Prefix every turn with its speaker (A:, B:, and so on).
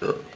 A: Sure.